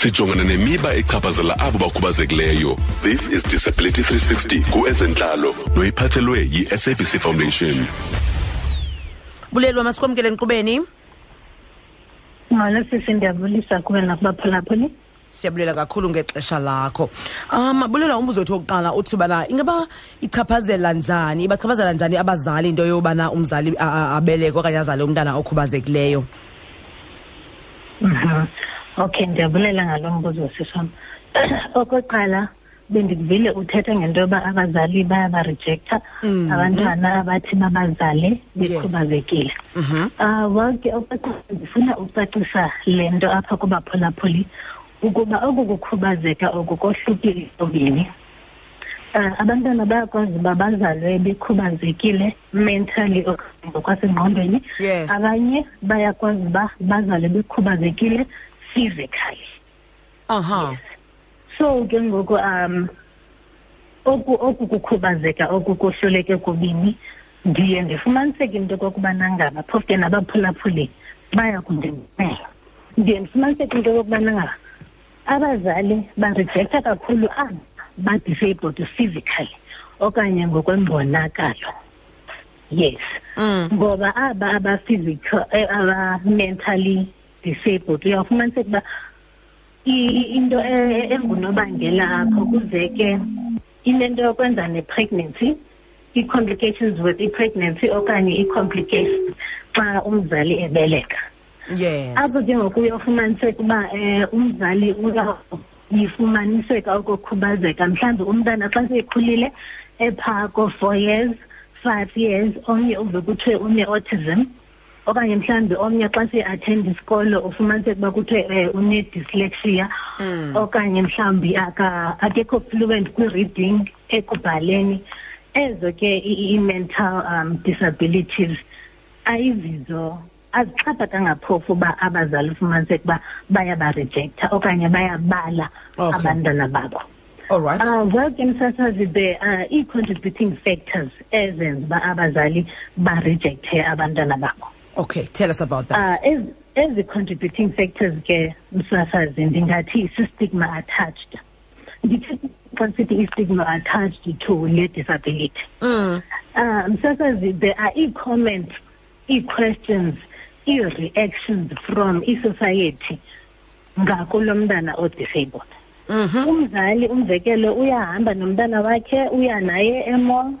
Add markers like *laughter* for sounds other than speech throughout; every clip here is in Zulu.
sijongana nemiba echaphazela abo bakhubazekileyo. This is disability 360 kuezentlalo noyiphathelwe yi-sabc foundation. Bulelwa masikwamkele enkqubeni ngalo sisi ndiyabulisa kuwe nakubaphulaphuli. Siyabulela kakhulu ngexesha lakho. Um bulela umbuzo wethu wokuqala uthi ubana ingaba ichaphazela njani ibachaphazela njani abazali into yobana umzali a- a- abeleke okanye azale umntana okhubazekileyo? Mhm. Okay ndiyabulela ngalo mbuzo siswam *clears throat* okokuqala bendikuvile uthetha ngento yoba abazali bayabarejecta Mhm. abantwana abathi babazale Yes. bekhubazekile Mhm. Ah well ke okokuqala ndifuna ucacisa le nto apha kubaphulaphuli ukuba oku kukhubazeka oku kohlukile obini uh, abantwana bayakwazi uba bazalwe bekhubazekile mentally okanye ngokwasengqondweni Yes. abanye bayakwazi uba bazalwe bekhubazekile physically. Aha. So ke ngoku um oku oku kukhubazeka oku kohluleke kubini ndiye ndifumaniseke into okokubana ngaba phofu ke nabaphulaphuli baya kundimela. Ndiye ndifumaniseke into okokubana ngaba abazali barejecta kakhulu aba badisabled physically okanye ngokwembonakalo. Yes. Mm. ngoba aba aba-physical eh, aba-mentally disabled uyawufumaniseka uba into e- engunobangela apho kuzeke inento yokwenza ne-pregnancy ii-complications with i-pregnancy okanye ii-complications xa umzali ebeleka. Yes. Apho ke ngoku uyofumaniseka uba um umzali uyifumaniseka okokhubazeka mhlawumbi umntana xa sekhulile ephaa ko-four years five years omnye uve kuthiwe une-autism. Okanye mhlawumbi omnye xa seathenda isikolo ufumaniseka uba kuthiwe um une-dyslexia. Mm. okanye mhlawumbi aka- akekho fluent kwi-reading ekubhaleni. Ezo ke i-mental um disabilities ayizizo azixhapha kangaphofu uba abazali ufumaniseka uba bayabarejektha okanye bayabala Okay. abantwana babo. All right. Uh, well ke msasazi the uh, ii-contributing factors ezenza uba abazali barejekthe abantwana babo okay tell us about uh, that ezi ezi contributing factors ke msasazi ndingathi si-stigma attached ndithi xa sithi i-stigma attached to le disability mm. uh, msasazi there are ii-comments ii-questions ii-reactions from i-society ngakulo mntana odisabled Mhm. umzali umzekelo uyahamba nomntana wakhe uya naye emall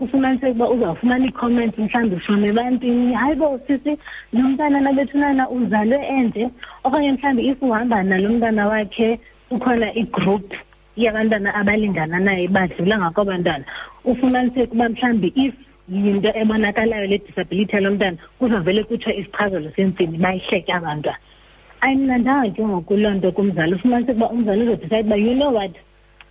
ufumaniseka uba uzawufumana ii-comments mhlawumbi from ebantwini. Hayi bo sisi lo mntana nabethunana uzalwe enje okanye mhlawumbi if uhamba nalo mntana wakhe kukhona igroup yabantwana abalingana naye badlula ngakwabantwana ufumaniseka uba mhlawumbi if yinto ebonakalayo le disability yalo mntana kuzavele kuthiwe isichazelo sentsini bayihleke abantwana. Ayimnandanga ke ngoku loo nto kumzali. Ufumaniseka uba umzali uzodicide uba you know what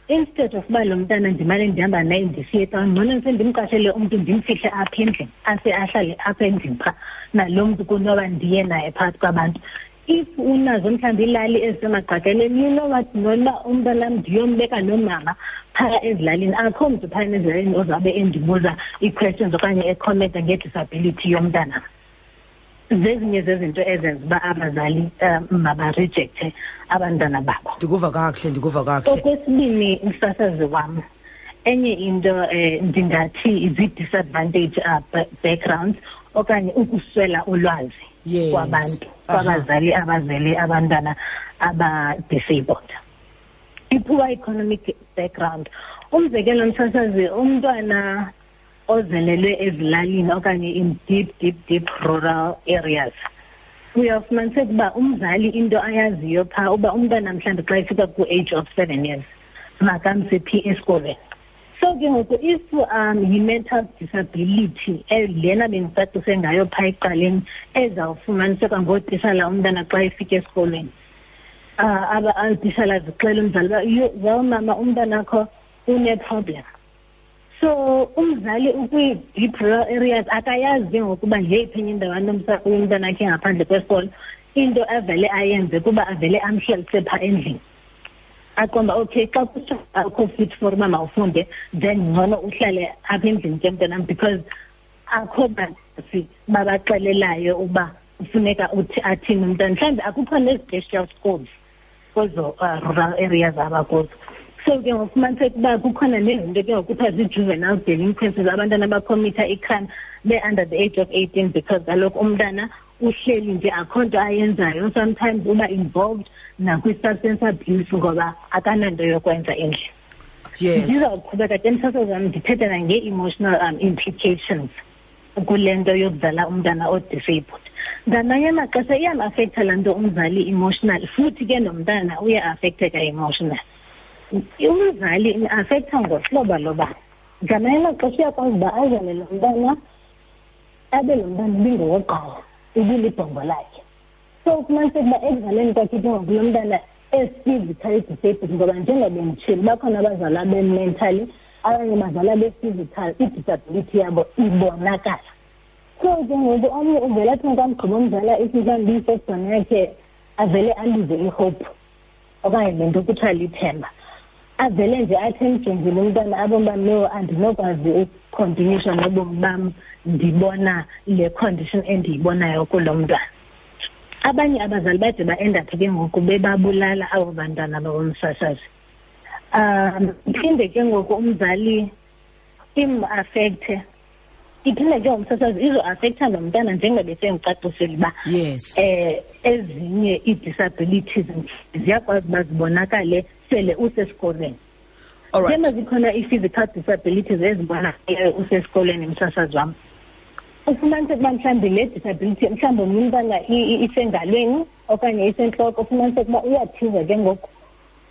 instead of uba lo mntana ndimane ndihamba naye ndisiye xa ngcono ndise ndimqashele umntu ndimfihle apha endlini ase ahlale apha endlini phaa nalo mntu kunoba ndiye naye phakathi kwabantu. If unazo mhlawumbi iilali ezisemagqakeleni you know what noba umntanam ndiyombeka nomama phaa ezilalini. Akho mntu phana ezilalini ozabe endibuza ii-questions okanye ekhomenta ngedisability yomntanam zezinye zezinto ezenza uba abazali um mabarejecthe abantwana babo ndikuva kakuhle ndikuva kakuhle. Okwesibini umsasazi wam enye into um ndingathi zii-disadvantage ba- backgrounds okanye ukuswela ulwazi kwabantu kwabazali abazele abantwana aba-disabled. I-poor economic background umzekelo msasazi umntwana ozelelwe ezilalini okanye in deep deep deep rural areas. Uyawufumaniseka uba umzali into ayaziyo phaa uba umntwana mhlawumbi xa efika ku-age of seven years makamse esikolweni. So ke ngoku if um yi-mental disability lena bendicacise ngayo phaa ekuqaleni ezawufumaniseka ngootishala umntana xa efika esikolweni. Aba ootishala zixela umzali uba "Yho, zawo mama umntanakho une-problem so umzali ukwi-deep rural areas akayazi ke ngokuba ngeyiphi enye indawana umntana akhe ngaphandle kwesikolo. Into avele ayenze kuba avele amhlalise phaa endlini. Aqonda okay xa kuthiwa akho fit for uba mawufunde then ngcono uhlale apha endlini ke mntanam because akho basi babaxelelayo uba kufuneka uthi athini umntana. Mhlawumbi akukho nezi-special schools kwezo uh, rural areas abakuzo so ke ngokufumaniseka uba kukhona nezinto ke ngokuthiwa zii-juvenile delinquencies abantwana bakhomitha icrime be-under the age of eighteen because kaloku umntana uhleli nje akho nto ayenzayo. Sometimes uba involved nakwi-substance abuse ngoba akananto yokwenza endlini yes. Ndizawuqhubeka ke msasazi wam ndithetha nangee-emotional um implications kule nto yokuzala umntana odisabled. Ngamanye amaxesha iyamafektha laa nto umzali emotional futhi ke nomntana uya-afekteka emotional umzali i-afektha ngohlobo loba ngamanye amaxesha uyakwazi uba azale lo mntana abe lo mntana ibingowoqala ibilibhongo lakhe. So ufumaniseka uba ekuzaleni kwakhe ke ngoku lo mntana as-physically disabled ngoba njengoba nditshile bakhona abazali abe-mentally abanye bazala be-physical i-disability yabo ibonakala. So ke ngoku omnye uvele athi nkamgqiba omzala isihlambi isesona yakhe avele alize ihope okanye le nto kuthiwa lithemba. Avele nje athi emjongile umntwana abomi bam no andinokwazi ukucontinuisha nobomi bam ndibona le condition endiyibonayo kulo mntwana. Abanye abazali bade ba-endaphe ke ngoku bebabulala abo bantwana babomsasazi. Um phinde ke ngoku umzali imafekthe iphinde ke ngomsasazi izo-afektha nomntana njengoba sendicacisile uba yes. eh ezinye ii-disabilities ziyakwazi uba zibonakale sele usesikolweni. All right. Njema zikhona ii-physical disabilities ezibonakeleyo usesikolweni msasazi wam ufumaniseka uba mhlawumbi le disability mhlawumbi omnye umntana i- i- isengalweni okanye isentloko ufumaniseka uba uyathiza ke ngoku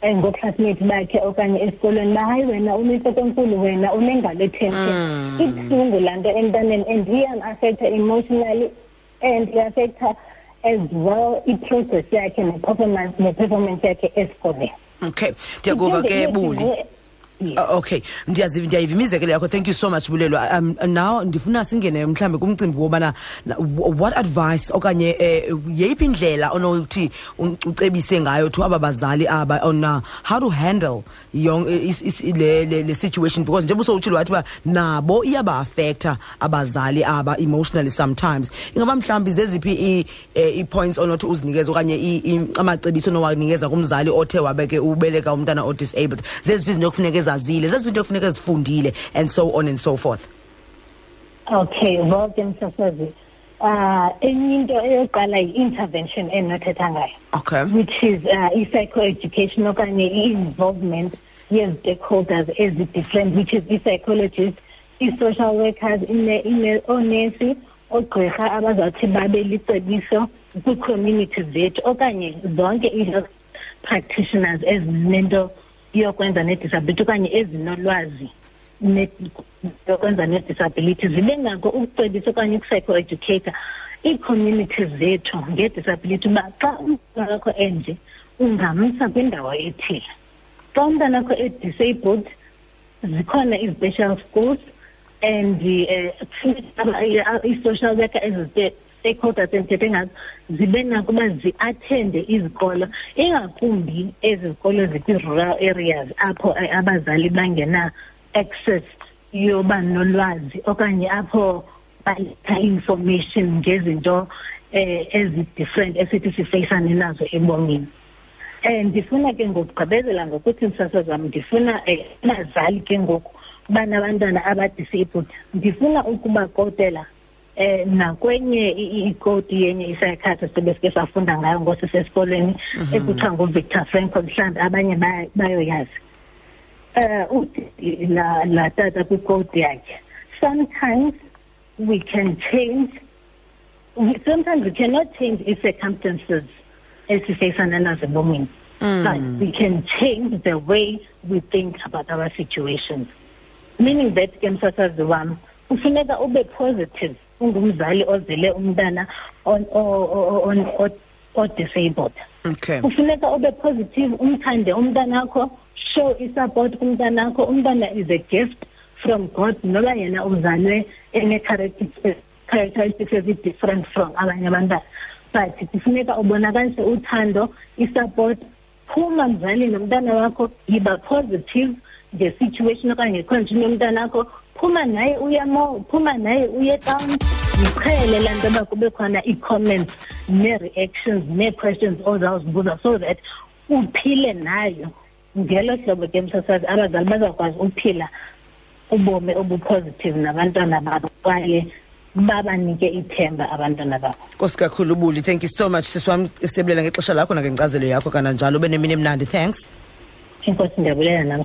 um ngooclassmate bakhe okanye esikolweni uba hayi wena unehloko enkulu wena unengalo ethenke ibuhlungu laa nto emntaneni and iyam-afektha emotionally and i-afektha as well i-process yakhe ne-performance ne-performance yakhe esikolweni. Okay ndiyakuva ke Iphinde ithi buli naye- Yes. Uh, okay. Ndiyaziva ndiyayiva imizekelo yakho. Thank you so much bulelwa. Um now ndifuna singene mhlawumbi kumcimbi wobana na- wh- what advice okanye eh, yeyiphi indlela onothi ucebise ngayo to aba bazali aba on uh, how to handle yong, is, is, le, le, le situation? Because njengoba usowutshilo wathi uba nabo iyaba-affecta abazali aba emotionally sometimes. Ingaba mhlawumbi zeziphi i- eh, ii-points onothi uzinikeze okanye amacebiso onowanikeza kumzali othe wabeke ubeleka umntana o-disabled? Zeziphi izinto ekufuneka ezazile zeziphi into ekufuneka ezifundile and so on and so forth. Okay bonke msasazi uh enye into eyoqala yi-intervention endinothetha ngayo okay. which is uh, i-psychoeducation okanye i-involvement yezi-stakeholders ezi-different which is i-psychologist i-social workers ine- ine- oonesi oogqirha abazawuthi babe licebiso kwii-community zethu okanye zonke ii-health practitioners ezinento yokwenza nedisability okanye ezinolwazi yokwenza nedisability zibe nako ukucebisa okanye ukupsychoeducata ii-communities zethu ngedisability uba xa umntana wakho enje ungamsa kwindawo ethile. Xa umntana wakho e-disabled zikhona i-special schools and um i-social worker ezi-stakeholders endithethe ngazo zibe nako uba zi-athende izikolo ingakumbi ezi zikolo zikwi-rural areas apho eh, abazali bangena-access yoba nolwazi okanye apho baletha information ngezinto eh ezi-different esithi sifeyisane nazo ebomini. Um ndifuna ke ngokugqibezela ngokuthi msasazi wam ndifuna um abazali ke ngoku banabantwana abadisabled ndifuna ukubakotela um nakwenye i- i- ikoti yenye i-psychiatrist safunda ngayo ngosisesikolweni ekuthiwa nguvictor franco mhlawumbi abanye bayoyazi. Uh uthi la la tata kwikoti yakhe sometimes we can change we, sometimes we cannot change i-circumstances esifeyisana nazo ebomini. But we can change the way we think about our situations meaning that ke msasazi wam kufuneka ube positive ungumzali ozele umntana o-disabled okay. Kufuneka ube positive umthande umntanakho show isupport kumntanakho. Umntana is a gift from god noba yena uzalwe ene-characteristics characteristics ezi-different from abanye abantwana. But kufuneka ubonakalise uthando isupport. Phuma mzali nomntana wakho yiba positive nge-situation okanye nge-condition yomntanakho phuma naye uye phuma naye uye town niqhele laa nto uba kube khona ii-comments nee-reactions nee-questions ozawuzibuza so that uphile nayo. Ngelo hlobo ke msasazi abazali bazakwazi uphila ubomi obupositive nabantwana babo kwaye babanike ithemba abantwana babo. Nkosi kakhulu thank you so much. Ngexesha lakho nangenkcazelo yakho kananjalo. Ube nemini emnandi. Thanks. Inkosi ndiyabulela nam